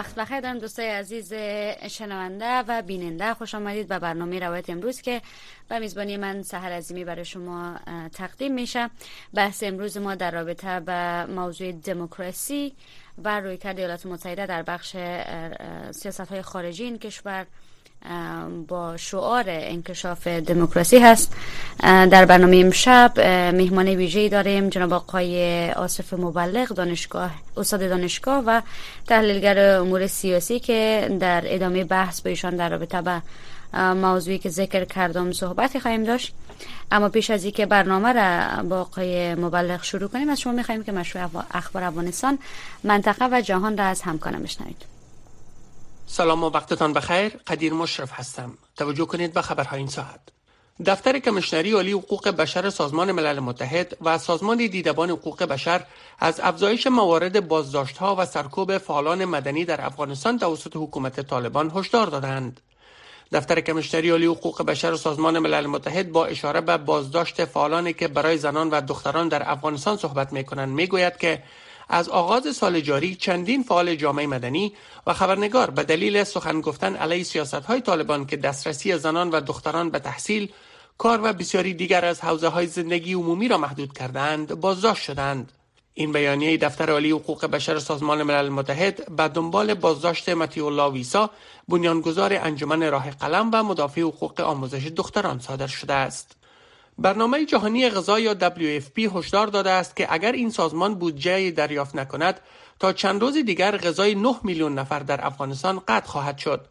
وقت بخیر دارم دوستای عزیز شنونده و بیننده خوش آمدید به برنامه روایت امروز که به میزبانی من سهر عظیمی برای شما تقدیم میشه. بحث امروز ما در رابطه به موضوع دموکراسی و رویکرد ایالات متحده در بخش سیاست های خارجی این کشور با شعار انکشاف دموکراسی هست. در برنامه امشب مهمان ویژه‌ای داریم جناب آقای آصف مبلغ دانشگاه استاد دانشگاه و تحلیلگر امور سیاسی که در ادامه بحث با ایشان در رابطه به موضوعی که ذکر کردم صحبتی خواهیم داشت. اما پیش از اینکه برنامه را با آقای مبلغ شروع کنیم از شما می‌خواهیم که مشروع اخبار افغانستان منطقه و جهان را از همکارم بشنوید. سلام و وقتتان بخیر. قدیر مشرف هستم. توجه کنید به خبرهای این ساعت. دفتر کمیشنری عالی حقوق بشر سازمان ملل متحد و سازمان دیدبان حقوق بشر از افزایش موارد بازداشتها و سرکوب فعالان مدنی در افغانستان توسط حکومت طالبان هشدار دادند. دفتر کمیشنری عالی حقوق بشر سازمان ملل متحد با اشاره به بازداشت فعالانی که برای زنان و دختران در افغانستان صحبت می کنند می گوید که از آغاز سال جاری چندین فعال جامعه مدنی و خبرنگار به دلیل سخن گفتن علیه سیاست های طالبان که دسترسی زنان و دختران به تحصیل کار و بسیاری دیگر از حوزه های زندگی عمومی را محدود کردند بازداشت شدند. این بیانیه دفتر عالی حقوق بشر سازمان ملل متحد به دنبال بازداشت متی الله ویسا بنیانگذار انجمن راه قلم و مدافع حقوق آموزش دختران صادر شده است. برنامه جهانی غذا یا WFP هشدار داده است که اگر این سازمان بودجه دریافت نکند تا چند روز دیگر غذای 9 میلیون نفر در افغانستان قطع خواهد شد.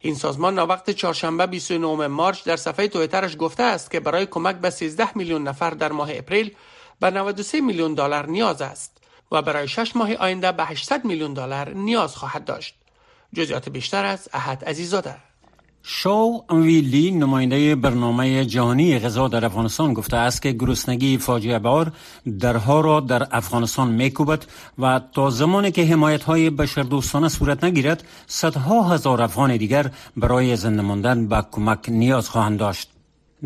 این سازمان وقت چهارشنبه 29 مارچ در صفحه تویترش گفته است که برای کمک به 13 میلیون نفر در ماه اپریل به 93 میلیون دلار نیاز است و برای 6 ماه آینده به 800 میلیون دلار نیاز خواهد داشت. جزئیات بیشتر از احد عزیزاده شو ویلی نماینده برنامه جهانی غذا در افغانستان گفته است که گرسنگی فاجعه بار درها را در افغانستان میکوبد و تا زمانی که حمایت های بشردوستانه صورت نگیرد صدها هزار افغان دیگر برای زنده ماندن به کمک نیاز خواهند داشت.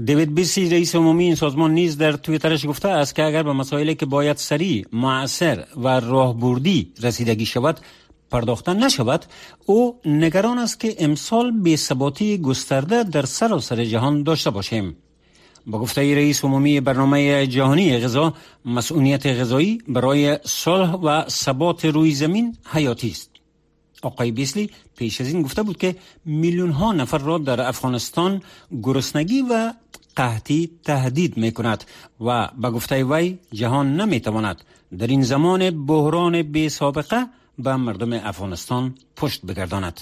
دیوید بیسی رئیس عمومی این سازمان نیز در تویترش گفته است که اگر به مسائلی که باید سریع معصر و راهبردی رسیدگی شود پرداخته نشود او نگران است که امسال ثباتی گسترده در سراسر جهان داشته باشیم. با گفته رئیس عمومی برنامه جهانی غذا مسئولیت غذایی برای صلح و ثبات روی زمین حیاتی است. آقای بیسلی پیش از این گفته بود که میلیون ها نفر را در افغانستان گرسنگی و قحطی تهدید می کند و به گفته وی جهان نمی تواند در این زمان بحران بی سابقه به مردم افغانستان پشت بگرداند.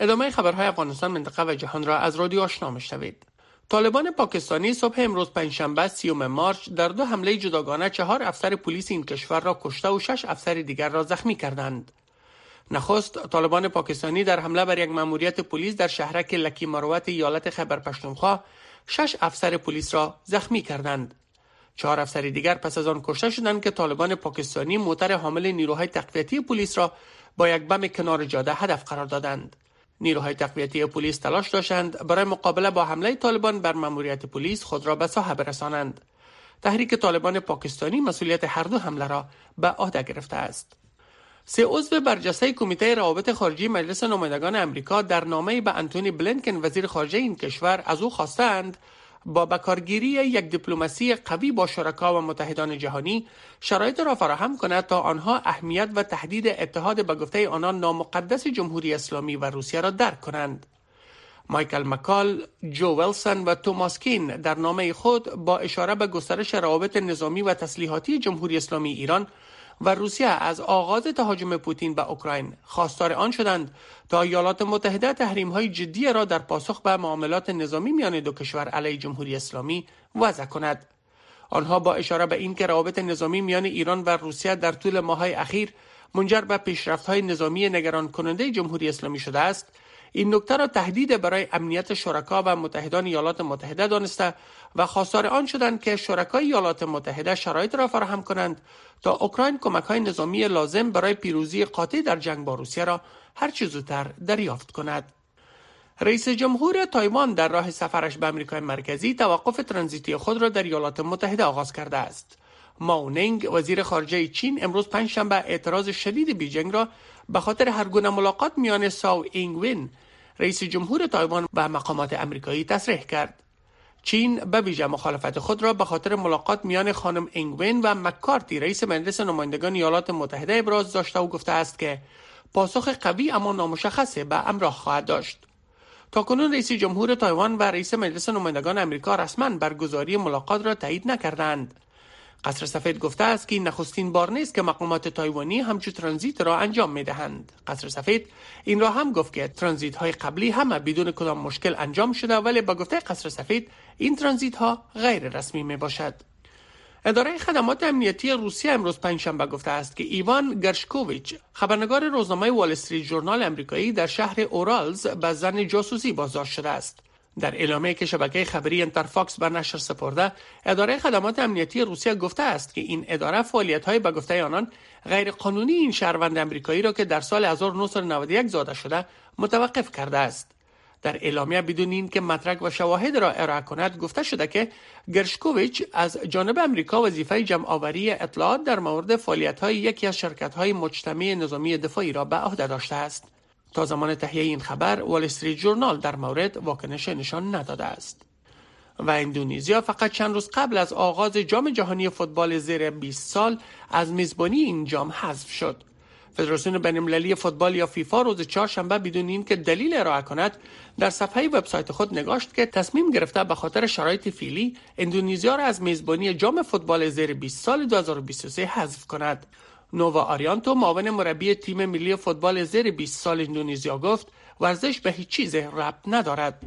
ادامه خبرهای افغانستان منطقه و جهان را از رادیو آشنا میشنوید. طالبان پاکستانی صبح امروز پنجشنبه سیوم مارچ در دو حمله جداگانه چهار افسر پلیس این کشور را کشته و شش افسر دیگر را زخمی کردند. نخست طالبان پاکستانی در حمله بر یک مأموریت پلیس در شهرک لکی مروت ایالت خبر پشتونخوا شش افسر پلیس را زخمی کردند. چهار افسر دیگر پس از آن کشته شدند که طالبان پاکستانی موتر حامل نیروهای تقویتی پلیس را با یک بم کنار جاده هدف قرار دادند. نیروهای تقویتی پلیس تلاش داشتند برای مقابله با حمله طالبان بر مأموریت پلیس خود را به ساحه برسانند. تحریک طالبان پاکستانی مسئولیت هر دو حمله را به عهده گرفته است. سه عضو برجسته کمیته روابط خارجی مجلس نمایندگان امریکا در نامه به انتونی بلینکن وزیر خارجه این کشور از او خواستند با بکارگیری یک دیپلماسی قوی با شرکا و متحدان جهانی شرایط را فراهم کند تا آنها اهمیت و تهدید اتحاد به گفته آنان نامقدس جمهوری اسلامی و روسیه را درک کنند. مایکل مکال، جو ویلسون و توماس کین در نامه خود با اشاره به گسترش روابط نظامی و تسلیحاتی جمهوری اسلامی ایران و روسیه از آغاز تهاجم پوتین به اوکراین خواستار آن شدند تا ایالات متحده تحریم های جدی را در پاسخ به معاملات نظامی میان دو کشور علیه جمهوری اسلامی وضع کند. آنها با اشاره به اینکه روابط نظامی میان ایران و روسیه در طول ماههای اخیر منجر به پیشرفت های نظامی نگران کننده جمهوری اسلامی شده است این نکته را تهدید برای امنیت شرکا و متحدان ایالات متحده دانسته و خواستار آن شدند که شرکای ایالات متحده شرایط را فراهم کنند تا اوکراین کمک های نظامی لازم برای پیروزی قاطع در جنگ با روسیه را هر چه زودتر دریافت کند. رئیس جمهور تایوان در راه سفرش به آمریکای مرکزی توقف ترانزیتی خود را در ایالات متحده آغاز کرده است. مائو نینگ وزیر خارجه چین امروز پنجشنبه اعتراض شدید بیجنگ را به خاطر هر گونه ملاقات میان سای اینگوین رئیس جمهور تایوان و مقامات امریکایی تصریح کرد. چین به ویژه مخالفت خود را به خاطر ملاقات میان خانم اینگوین و مکارتی رئیس مجلس نمایندگان ایالات متحده ابراز داشته و گفته است که پاسخ قوی اما نامشخص به همراه خواهد داشت. تاکنون رئیس جمهور تایوان و رئیس مجلس نمایندگان امریکا رسما برگزاری ملاقات را تایید نکردند. قصر سفید گفته است که این نخستین بار نیست که مقامات تایوانی همچو ترانزیت را انجام می دهند. قصر سفید این را هم گفت که ترانزیت های قبلی همه بدون کدام مشکل انجام شده ولی به گفته قصر سفید این ترانزیت ها غیر رسمی می باشد. اداره خدمات امنیتی روسیه امروز پنجشنبه گفته است که ایوان گرشکوویچ خبرنگار روزنامه وال استریت ژورنال امریکایی در شهر اورالز به ظن جاسوسی بازداشت شده است در اعلامیه که شبکه خبری انترفاکس بر نشر سپرده اداره خدمات امنیتی روسیه گفته است که این اداره فعالیت های به گفته آنان غیر قانونی این شهروند امریکایی را که در سال 1991 زاده شده متوقف کرده است. در اعلامیه بدون اینکه مدرک و شواهد را ارائه کند گفته شده که گرشکوویچ از جانب امریکا وظیفه جمع آوری اطلاعات در مورد فعالیت های یکی از شرکت های مجتمع نظامی دفاعی را به عهده داشته است. تا زمان تهیه این خبر وال استریت جورنال در مورد واکنش نشان نداده است. و اندونزیا فقط چند روز قبل از آغاز جام جهانی فوتبال زیر 20 سال از میزبانی این جام حذف شد. فدراسیون بینالمللی فوتبال یا فیفا روز چهارشنبه بدون اینکه دلیل ارائه کند در صفحه وبسایت خود نگاشت که تصمیم گرفته به خاطر شرایط فیلی اندونزیا را از میزبانی جام فوتبال زیر 20 سال 2023 حذف کند. نووا آریانتو معاون مربی تیم ملی فوتبال زیر 20 سال اندونزیا گفت ورزش به هیچ چیز ربط ندارد.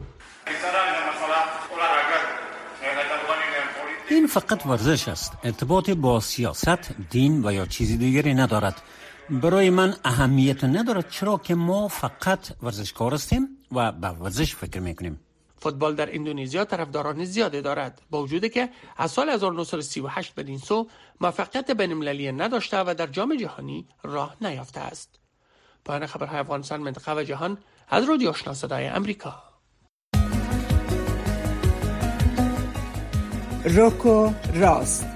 این فقط ورزش است. ارتباط با سیاست دین و یا چیزی دیگری ندارد. برای من اهمیت ندارد چرا که ما فقط ورزشکار هستیم و به ورزش فکر می‌کنیم. فوتبال در اندونزیا طرفداران زیادی دارد. با وجودی که از سال 1938 به سو موفقیت بینالمللی نداشته و در جام جهانی راه نیافته است. پایان خبرهای افغانستان منطقه و جهان از رادیو آشنا صدای امریکا روکو راست.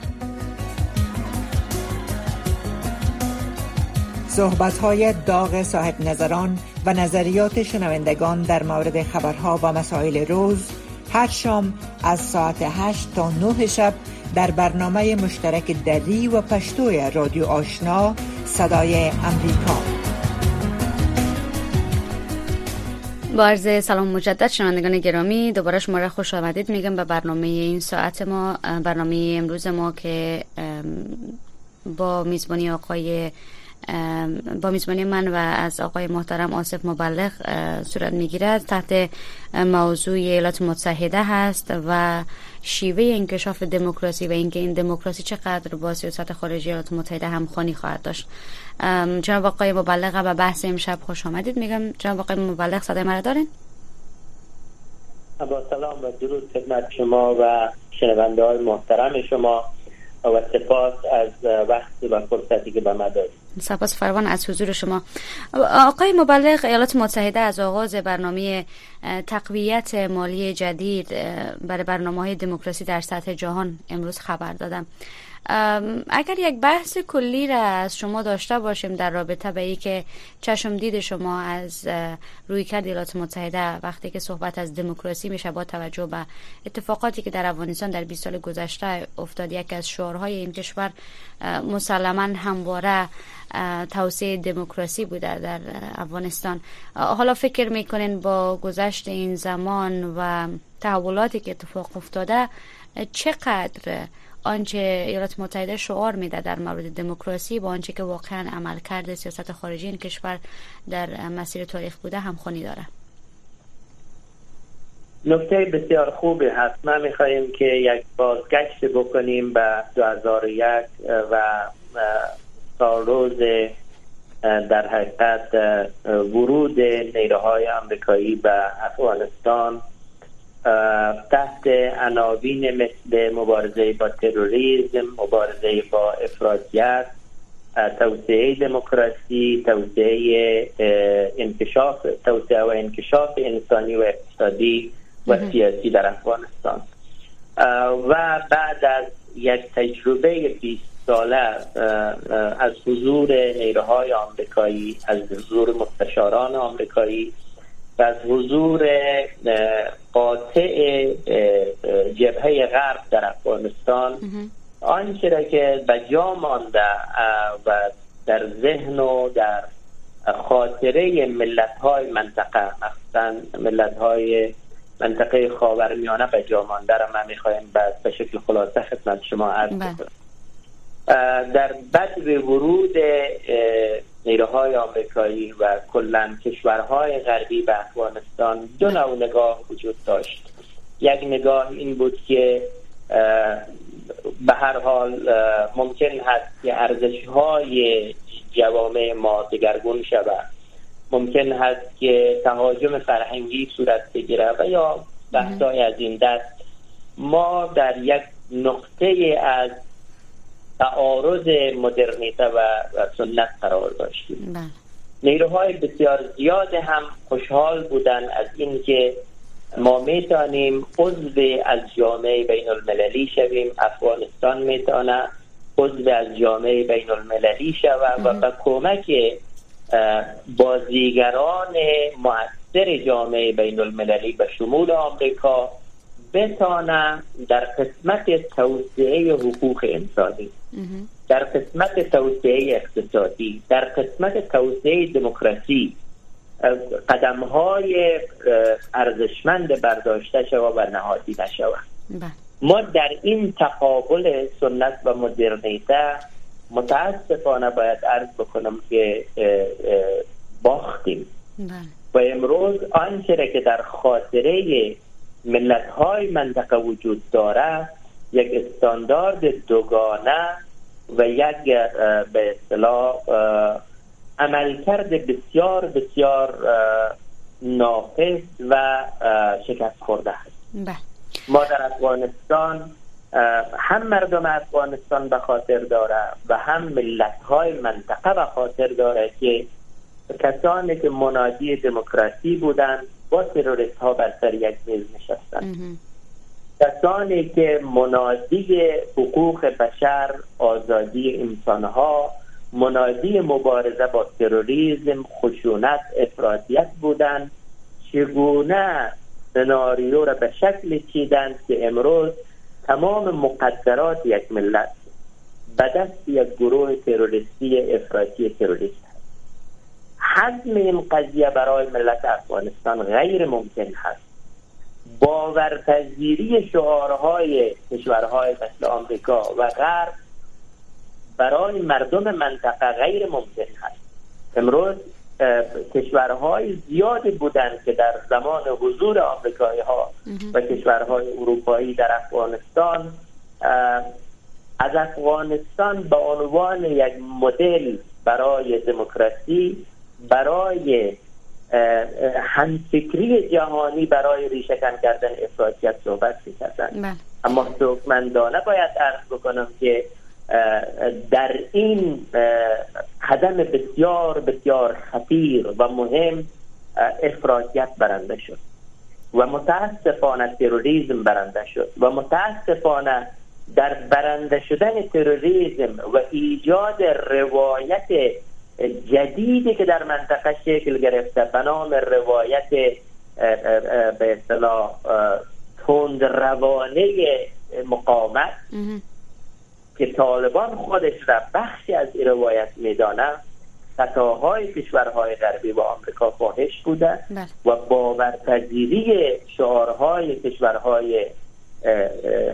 صحبت های داغ صاحب نظران و نظریات شنوندگان در مورد خبرها و مسائل روز هر شام از ساعت 8 تا 9 شب در برنامه مشترک دری و پشتوی رادیو آشنا صدای امریکا. با سلام مجدد شنوندگان گرامی دوباره شما را خوش آمدید. میگم به برنامه این ساعت ما برنامه امروز ما که با میزبانی آقای با میزبانی من و از آقای محترم آصف مبلغ صورت می‌گیرد. تحت موضوع ایالات متحده هست و شیوه انکشاف دموکراسی و اینکه این دموکراسی چقدر با سیاست خارجی ایالات متحده همخوانی خواهد داشت. جناب آقای مبلغ و بحث امشب خوش آمدید. میگم جناب آقای مبلغ صدای مرا دارین؟ با سلام و درود خدمت شما و شنونده های محترم شما. و سپاس از وقت و فرصتی که به ما دارید سپاس فروان از حضور شما. آقای مبلغ ایالات متحده از آغاز برنامه تقویت مالی جدید برای برنامه های دموکراسی در سطح جهان امروز خبر دادم. اگر یک بحث کلی را از شما داشته باشیم در رابطه به ای که چشم دید شما از روی کرد ایالات متحده وقتی که صحبت از دموکراسی میشه با توجه به اتفاقاتی که در افغانستان در 20 سال گذشته افتاد یک از شعارهای این کشور مسلما همواره توسعه دموکراسی بوده در افغانستان. حالا فکر می‌کنین با گذشت این زمان و تحولاتی که اتفاق افتاده چقدر آنچه ایالات متحده شعار میده در مورد دموکراسی با آنچه که واقعا عمل کرده سیاست خارجی این کشور در مسیر تاریخ بوده همخونی داره. نکته بسیار خوبی هست. ما میخواییم که یک بازگشت بکنیم به 2001 و تا روز در حقیقت ورود نیروهای آمریکایی به افغانستان تحت عناوین مثل مبارزه با تروریسم مبارزه با افراطیت توسعه دموکراسی توسعه انکشاف توسعه و انکشاف انسانی و اقتصادی و سیاسی در افغانستان. و بعد از یک تجربه 20 ساله از حضور نیروهای آمریکایی از حضور مستشاران آمریکایی و از حضور قاطع جبهه غرب در افغانستان. آنچه را که به جا مانده و در ذهن و در خاطره ملت های منطقه مخصوصا ملت های منطقه خاورمیانه به جا مانده را من می‌خوایم به شکل خلاصه خدمت شما عرض بله. کنم در بد ورود نیروهای آمریکایی و کلا کشورهای غربی به افغانستان دو نوع نگاه وجود داشت. یک نگاه این بود که به هر حال ممکن هست که ارزش های جوامع ما دگرگون شود. ممکن هست که تهاجم فرهنگی صورت بگیره و یا بحثای از این دست. ما در یک نقطه از تعارض مدرنیته و سنت قرار داشتیم. بله. نیروهای بسیار زیاد هم خوشحال بودن از اینکه ما می‌تونیم عضو از جامعه بین المللی شویم. افغانستان می‌تونه عضو از جامعه بین المللی شود و به کمک بازیگران مؤثر جامعه بین المللی به شمول آمریکا بتانه در قسمت توسعه حقوق انسانی در قسمت توسعه اقتصادی در قسمت توسعه دموکراسی قدم های ارزشمند برداشته شود و نهادی نشود بله. ما در این تقابل سنت و مدرنیته متاسفانه باید عرض بکنم که باختیم بله. و امروز آنچه که در خاطره ملت های منطقه وجود داره یک استاندارد دوگانه و یک به اصطلاح عملکرد بسیار بسیار ناقص و شکست خورده است بله. ما در افغانستان هم مردم افغانستان به خاطر داره و هم ملت های منطقه به خاطر داره که کسانی که منادی دموکراسی بودند با تروریست ها بر سر یک میز نشستند کسانی که منادی حقوق بشر آزادی انسان ها منادی مبارزه با تروریسم خشونت افرادیت بودند چگونه سناریو را به شکل چیدند که امروز تمام مقدرات یک ملت به دست یک گروه تروریستی افراطی تروریست حزم این قضیه برای ملت افغانستان غیر ممکن هست. باورپذیری شعارهای کشورهای مثل آمریکا و غرب برای مردم منطقه غیر ممکن هست. امروز کشورهای زیادی بودند که در زمان حضور آمریکایی ها و کشورهای اروپایی در افغانستان از افغانستان به عنوان یک مدل برای دموکراسی برای همفکری جهانی برای ریشهکن کردن افراطیت صحبت می‌کردن بله. اما سوکمندانه باید عرض بکنم که در این قدم بسیار بسیار خطیر و مهم افراطیت برنده شد و متاسفانه تروریسم برنده شد و متاسفانه در برنده شدن تروریسم و ایجاد روایت جدیدی که در منطقه شکل گرفته به نام روایت به اصطلاح تند روانه مقاومت که طالبان خودش را بخشی از این روایت میدانه خطاهای کشورهای غربی و آمریکا فاحش بوده بله. و باورپذیری شعارهای کشورهای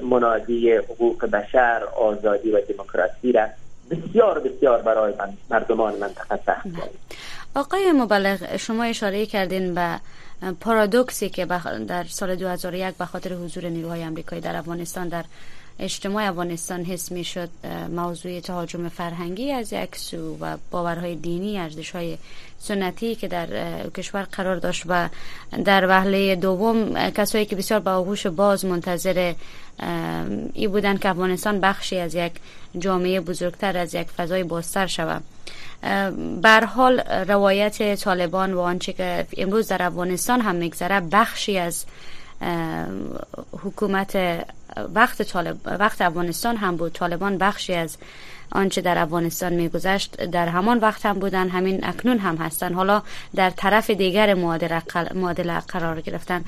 منادی حقوق بشر آزادی و دموکراسی را بسیار بسیار برای من مردمان منطقه سخت بله. آقای مبلغ شما اشاره کردین به پارادوکسی که در سال 2001 به خاطر حضور نیروهای آمریکایی در افغانستان در اجتماع افغانستان حس می شد موضوع تهاجم فرهنگی از یک سو و باورهای دینی ارزش های سنتی که در کشور قرار داشت و در وهله دوم کسایی که بسیار با آغوش باز منتظر ای بودن که افغانستان بخشی از یک جامعه بزرگتر از یک فضای بازتر شود. بر حال روایت طالبان و آنچه که امروز در افغانستان هم میگذره بخشی از حکومت وقت طالب وقت افغانستان هم بود. طالبان بخشی از آنچه در افغانستان میگذشت در همان وقت هم بودن. همین اکنون هم هستن. حالا در طرف دیگر معادله قرار گرفتن.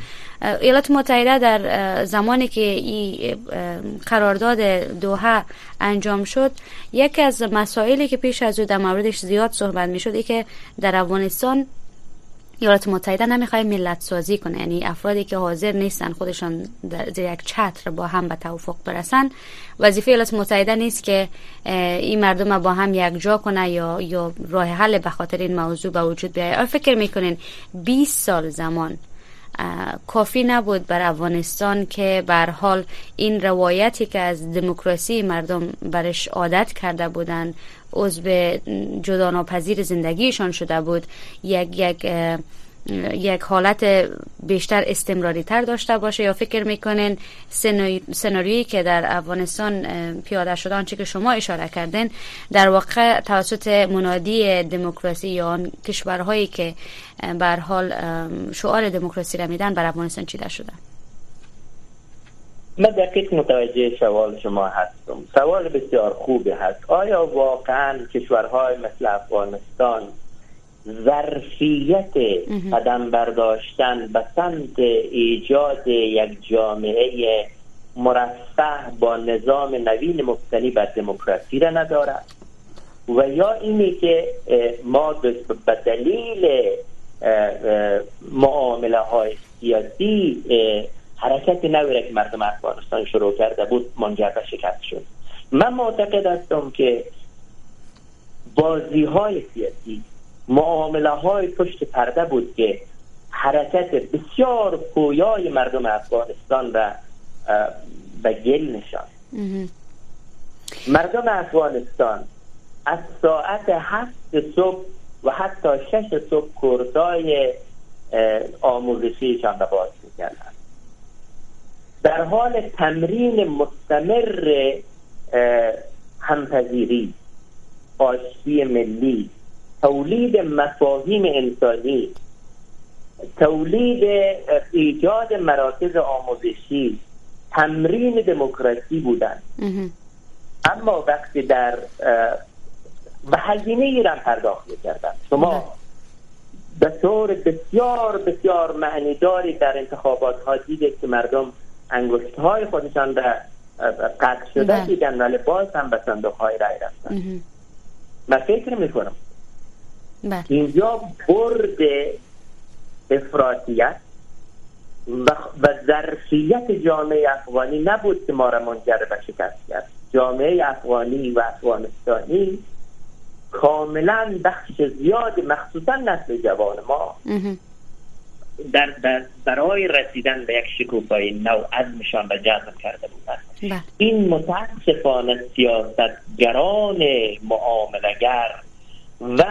ایالات متحده در زمانی که این قرارداد دوحه انجام شد یکی از مسائلی که پیش از او در موردش زیاد صحبت می شد که در افغانستان ایالات متحده نمی‌خواد ملت سازی کنه. یعنی افرادی که حاضر نیستن خودشان در یک چتر با هم به توافق برسن. وظیفه ایالات متحده نیست که این مردم با هم یک جا کنه یا یا راه حل به خاطر این موضوع به وجود بیاید فکر می‌کنین 20 سال زمان کافی نبود بر افغانستان که بر حال این روایتی که از دموکراسی مردم برش عادت کرده بودند عضو جدا ناپذیر زندگیشان شده بود. یک یک یک حالت بیشتر استمراری تر داشته باشه یا فکر می‌کنین سناریویی که در افغانستان پیاده شده آنچه که شما اشاره کردین در واقع توسط منادی دموکراسی یا آن کشورهایی که بر حال شعار دموکراسی را میدن بر افغانستان چیده شده؟ من دقیق متوجه سوال شما هستم. سوال بسیار خوبی هست. آیا واقعا کشورهای مثل افغانستان ظرفیت قدم برداشتن به سمت ایجاد یک جامعه مرفه با نظام نوین مبتنی بر دموکراسی را ندارد؟ و یا اینی که ما به دلیل معامله های سیاسی حرکت نوی که مردم افغانستان شروع کرده بود منجر به شکست شد. من معتقد هستم که بازی های سیاسی معامله های پشت پرده بود که حرکت بسیار پویای مردم افغانستان را به گل نشان. مردم افغانستان از ساعت هفت صبح و حتی شش صبح کورسای آموزشیشان را باز می‌کردن در حال تمرین مستمر همپذیری آشتی ملی تولید مفاهیم انسانی تولید ایجاد مراکز آموزشی تمرین دموکراسی بودند اما وقتی در به هزینه ایران پرداخت می‌کردن. شما به طور بسیار بسیار معنیداری در انتخابات ها دیدید که مردم انگشت های خودشان در قطع شده بله. دیدن ولی باز هم به صندوق های رای رفتن من فکر می‌کنم بله. اینجا برد افراطیت و ظرفیت جامعه افغانی نبود که ما را منجر به شکست کرد جامعه افغانی و افغانستانی کاملا بخش زیاد مخصوصا نسل جوان ما در, در برای رسیدن به یک شکوفای نو عزمشان به جذب کرده بودند بله. این متاسفانه سیاستگران معاملگر و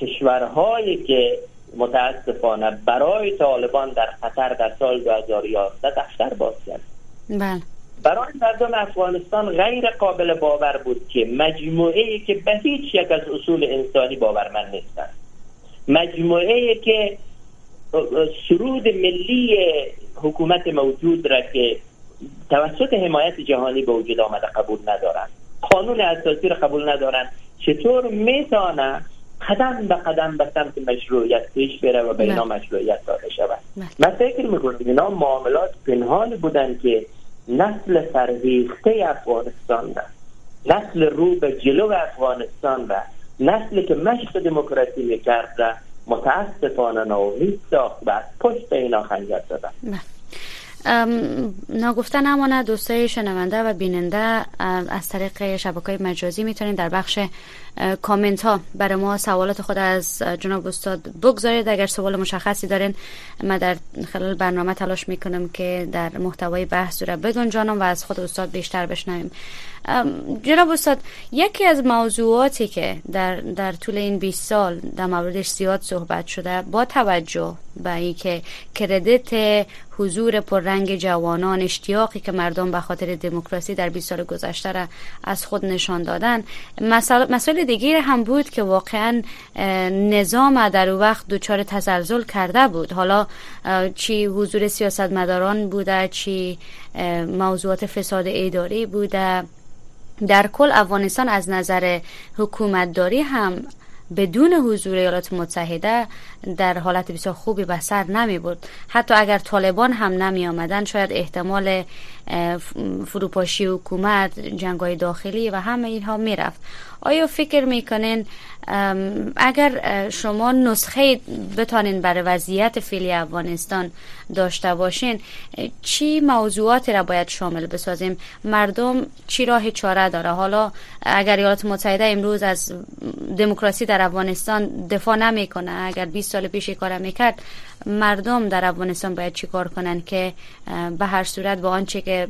کشورهایی که متاسفانه برای طالبان در خطر در سال 2011 دفتر باز کرد بله. برای مردم افغانستان غیر قابل باور بود که مجموعه ای که به هیچ یک از اصول انسانی باورمند نیستند مجموعه ای که سرود ملی حکومت موجود را که توسط حمایت جهانی به وجود آمده قبول ندارند. قانون اساسی را قبول ندارند. چطور می‌تونه قدم به قدم به سمت مشروعیت پیش بره و به اینا مشروعیت داده شود؟ من فکر می‌کنم اینا معاملات پنهان بودن که نسل فرهیخته افغانستان را نسل رو به جلو افغانستان را نسل که مشق دموکراسی می‌کرد را متاسفانه ناامید ساخت و پشت اینا خنجر دادن نگفته نمانه دوستای شنونده و بیننده از طریق شبکه مجازی می‌تونید در بخش کامنت ها برای ما سوالات خود از جناب استاد بگذارید. اگر سوال مشخصی دارین ما در خلال برنامه تلاش می‌کنم که در محتوای بحث رو بگنجانم و از خود استاد بیشتر بشنویم. جناب استاد یکی از موضوعاتی که در, در طول این 20 سال در موردش زیاد صحبت شده با توجه به اینکه کردیت حضور پررنگ جوانان اشتیاقی که مردم به خاطر دموکراسی در 20 سال گذشته را از خود نشان دادن مسائل دیگه هم بود که واقعا نظام در او وقت دچار تزلزل کرده بود. حالا چی حضور سیاستمداران بوده چی موضوعات فساد اداری بوده. در کل افغانستان از نظر حکومتداری هم بدون حضور ایالات متحده در حالت بسیار خوبی به سر نمی بود حتی اگر طالبان هم نمی آمدن شاید احتمال فروپاشی حکومت جنگای داخلی و همه اینها می رفت. آیا فکر می‌کنین اگر شما نسخه بتانین برای وضعیت فعلی افغانستان داشته باشین چی موضوعات را باید شامل بسازیم؟ مردم چی راه چاره داره؟ حالا اگر ایالات متحده امروز از دموکراسی در افغانستان دفاع نمی‌کنه اگر 20 سال پیش کار می‌کرد مردم در افغانستان باید چیکار کنن که به هر صورت با آنچه که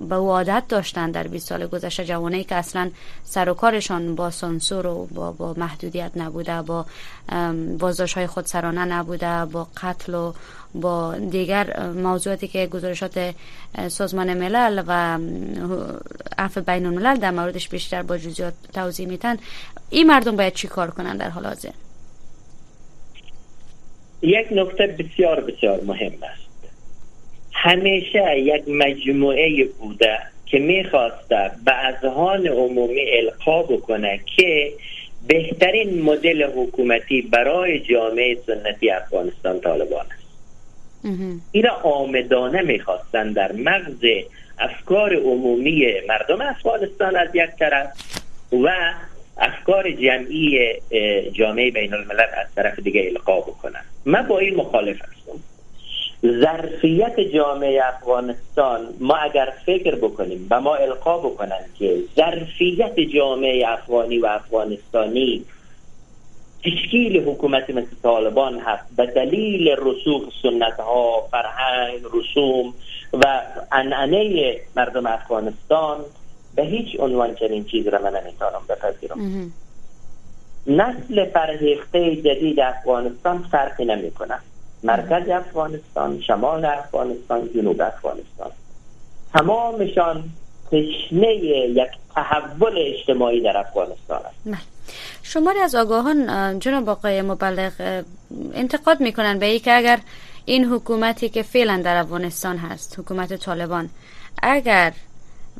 به او عادت داشتن در 20 سال گذشته جوانایی که اصلا سر و کارشان با سانسور و با, با محدودیت نبوده با بازداشت های خودسرانه نبوده با قتل و با دیگر موضوعاتی که گزارشات سازمان ملل و عفو بین الملل در موردش بیشتر با جزئیات توضیح میتن این مردم باید چی کار کنن در حال حاضر؟ یک نکته بسیار بسیار مهم است. همیشه یک مجموعه بوده که می‌خواسته به اذهان عمومی القا بکنه که بهترین مدل حکومتی برای جامعه سنتی افغانستان طالبان است. این آمدانه می‌خواستن در مغز افکار عمومی مردم افغانستان از یک طرف و افکار جمعی جامعه بین الملل از طرف دیگه القا بکنن. من با این مخالف هستم. ظرفیت جامعه افغانستان ما اگر فکر بکنیم و ما القا بکنن که ظرفیت جامعه افغانی و افغانستانی تشکیل حکومت مثل طالبان هست به دلیل رسوخ سنت ها فرهنگ رسوم و انعنه مردم افغانستان به هیچ عنوان چنین چیز را من نمی‌تونم بپذیرم. نسل فرهیخته جدید افغانستان فرقی نمی مرکز افغانستان شمال افغانستان جنوب افغانستان. تمامشان تشنه یک تحول اجتماعی در افغانستان است. بله. شماری از آگاهان جناب آقای مبلغ انتقاد می‌کنن به ای که اگر این حکومتی که فعلا در افغانستان هست حکومت طالبان اگر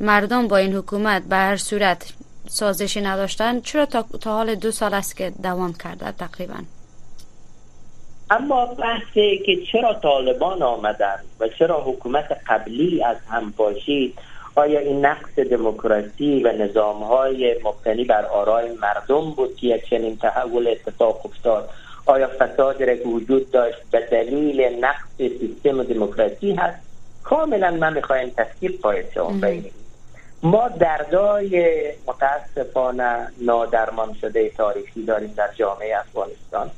مردم با این حکومت به هر صورت سازشی نداشتن چرا تا, تا حال دو سال است که دوام کرده تقریبا؟ اما بحثی که چرا طالبان آمدن و چرا حکومت قبلی از هم پاشید؟ آیا این نقص دموکراسی و نظام های مبتنی بر آرای مردم بود که یک چنین تحول اتفاق افتاد؟ آیا فساد را که وجود داشت به دلیل نقص سیستم دموکراسی هست؟ کاملا من می‌خوایم تفکیل قاید شما بینیم ما دردای متاسفانه نادرمان شده تاریخی داریم در جامعه افغانستان.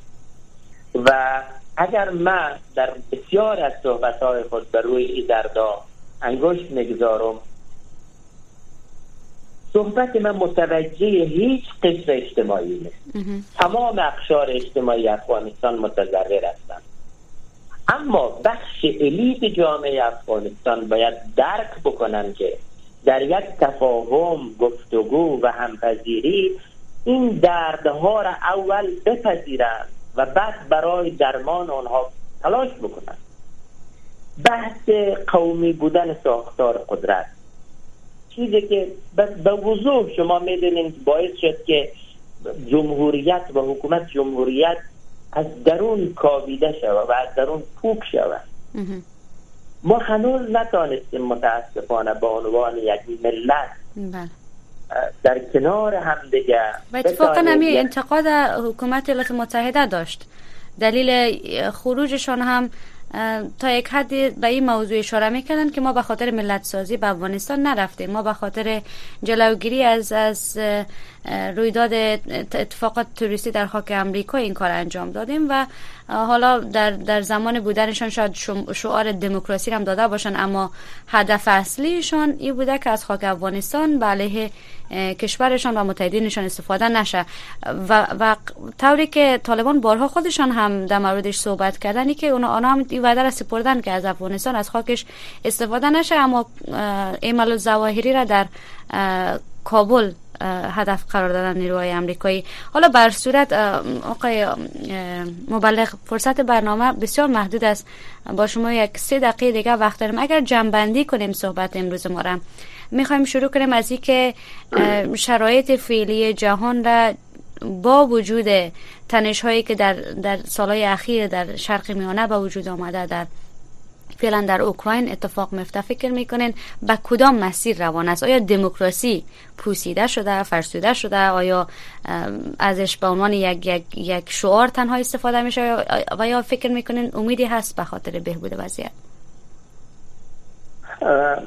و اگر من در بسیار از صحبت خود بر روی این دردا انگشت نگذارم صحبت من متوجه هیچ قشر اجتماعی نیست. تمام اقشار اجتماعی افغانستان متضرر هستند. اما بخش الیت جامعه افغانستان باید درک بکنن که در یک تفاهم گفتگو و همپذیری این دردها را اول بپذیرند و بعد برای درمان آنها تلاش بکنند. بحث قومی بودن ساختار قدرت. چیزی که به وضوح شما می‌دونید باعث شد که جمهوریت و حکومت جمهوریت از درون کاویده شود و از درون پوک شود. ما هنوز نتانستیم متاسفانه به عنوان یک ملت بله. در کنار هم دیگه و اتفاقا همی انتقاد حکومت ایالات متحده داشت دلیل خروجشان هم تا یک حدی به این موضوع اشاره می‌کردن که ما به خاطر ملت سازی به افغانستان نرفتیم. ما به خاطر جلوگیری از از رویداد اتفاقات توریستی در خاک امریکا این کار انجام دادیم و حالا در, در زمان بودنشان شاید شعار دموکراسی هم داده باشن اما هدف اصلیشان این بوده که از خاک افغانستان به کشورشان و متحدینشان استفاده نشه. و, و طوری که طالبان بارها خودشان هم در موردش صحبت کردنی که اونا آنها هم این وعده را سپردن که از افغانستان از خاکش استفاده نشه اما ایمال زواهری را در کابل هدف قرار دادن نیروهای امریکایی حالا بر صورت آقای مبلغ فرصت برنامه بسیار محدود است. با شما یک سه دقیقه دیگه وقت داریم. اگر جنبندی کنیم صحبت امروز ما را می‌خوایم شروع کنیم از اینکه شرایط فعلی جهان را با وجود تنش هایی که در, در سالهای اخیر در شرق میانه به وجود آمده در فعلا در اوکراین اتفاق مفته فکر می‌کنین به کدام مسیر روان است؟ آیا دموکراسی پوسیده شده فرسوده شده؟ آیا ازش به عنوان یک, یک, یک شعار تنها استفاده میشه؟ و یا فکر می‌کنین امیدی هست به خاطر بهبود وضعیت؟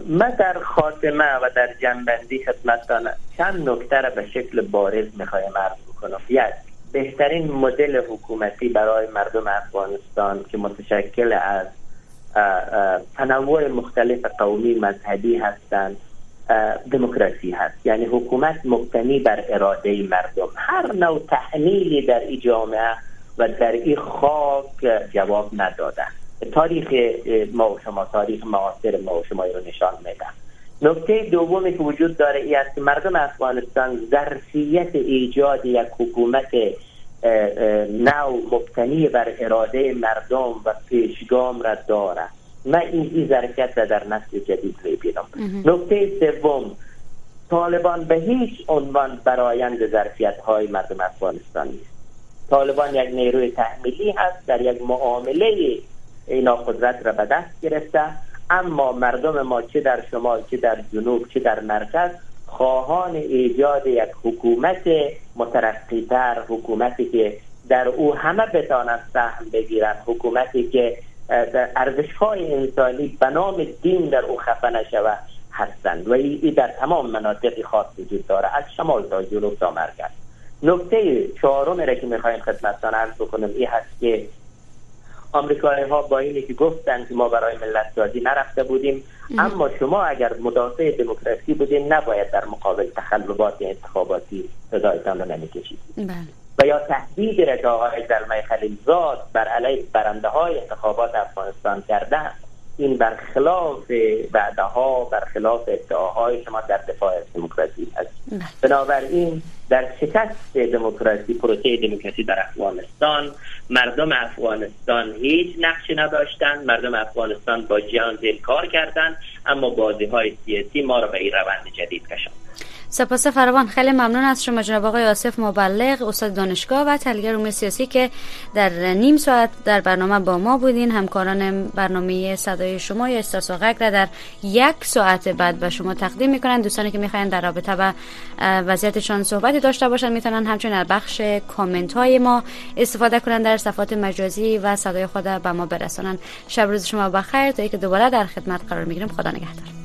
من در خاتمه و در جنبندی خدمتتان چند نکته را به شکل بارز می‌خوایم عرض بکنم. یک بهترین مدل حکومتی برای مردم افغانستان که متشکل از تنوع مختلف قومی مذهبی هستند دموکراسی هست. یعنی حکومت مبتنی بر اراده مردم. هر نوع تحمیلی در این جامعه و در این خاک جواب نداده. تاریخ ما و شما تاریخ معاصر ما و شما رو نشان میده نکته دومی که وجود داره ای است که مردم افغانستان ظرفیت ایجاد یک حکومت نو مبتنی بر اراده مردم و پیشگام را داره من این این ظرفیت را در نسل جدید می‌بینم. نکته سوم طالبان به هیچ عنوان برایند ظرفیت های مردم افغانستان نیست. طالبان یک نیروی تحمیلی هست در یک معامله اینا قدرت را به دست گرفته اما مردم ما چه در شمال چه در جنوب چه در مرکز خواهان ایجاد یک حکومت مترقیتر حکومتی که در او همه بتانند سهم بگیرند حکومتی که ارزش های انسانی به نام دین در او خفه نشود هستند. و این در تمام مناطق خاص وجود داره از شمال تا جنوب تا مرکز. نکته چهارم را که می‌خوایم خدمتتان عرض بکنم این هست که آمریکایی ها با اینی که گفتن که ما برای ملت سازی نرفته بودیم اما شما اگر مدافع دموکراسی بودین نباید در مقابل تخلبات انتخاباتی صدایتان رو نمی‌کشید. بله. و یا تهدید آقای زلمه خلیلزاد بر علیه برنده های انتخابات افغانستان کردن. این برخلاف وعده ها برخلاف ادعاهای شما در دفاع از دموکراسی است بله. بنابراین در شکست دموکراسی پروسه دموکراسی در افغانستان مردم افغانستان هیچ نقشی نداشتند مردم افغانستان با جهان زیر کار کردند اما بازی های سیاسی ما را به این روند جدید کشاند. سپاس فراوان. خیلی ممنون از شما جناب آقای آصف مبلغ استاد دانشگاه و تحلیلگر امور سیاسی که در نیم ساعت در برنامه با ما بودین. همکاران برنامه صدای شما یا و را در یک ساعت بعد به شما تقدیم می‌کنن. دوستانی که می‌خواین در رابطه با وضعیتشان صحبتی داشته باشن می‌تونن همچنین در بخش کامنت های ما استفاده کنن در صفحات مجازی و صدای خود به ما برسانن. شب روز شما بخیر. تا اینکه دوباره در خدمت قرار می‌گیریم خدا نگهدار.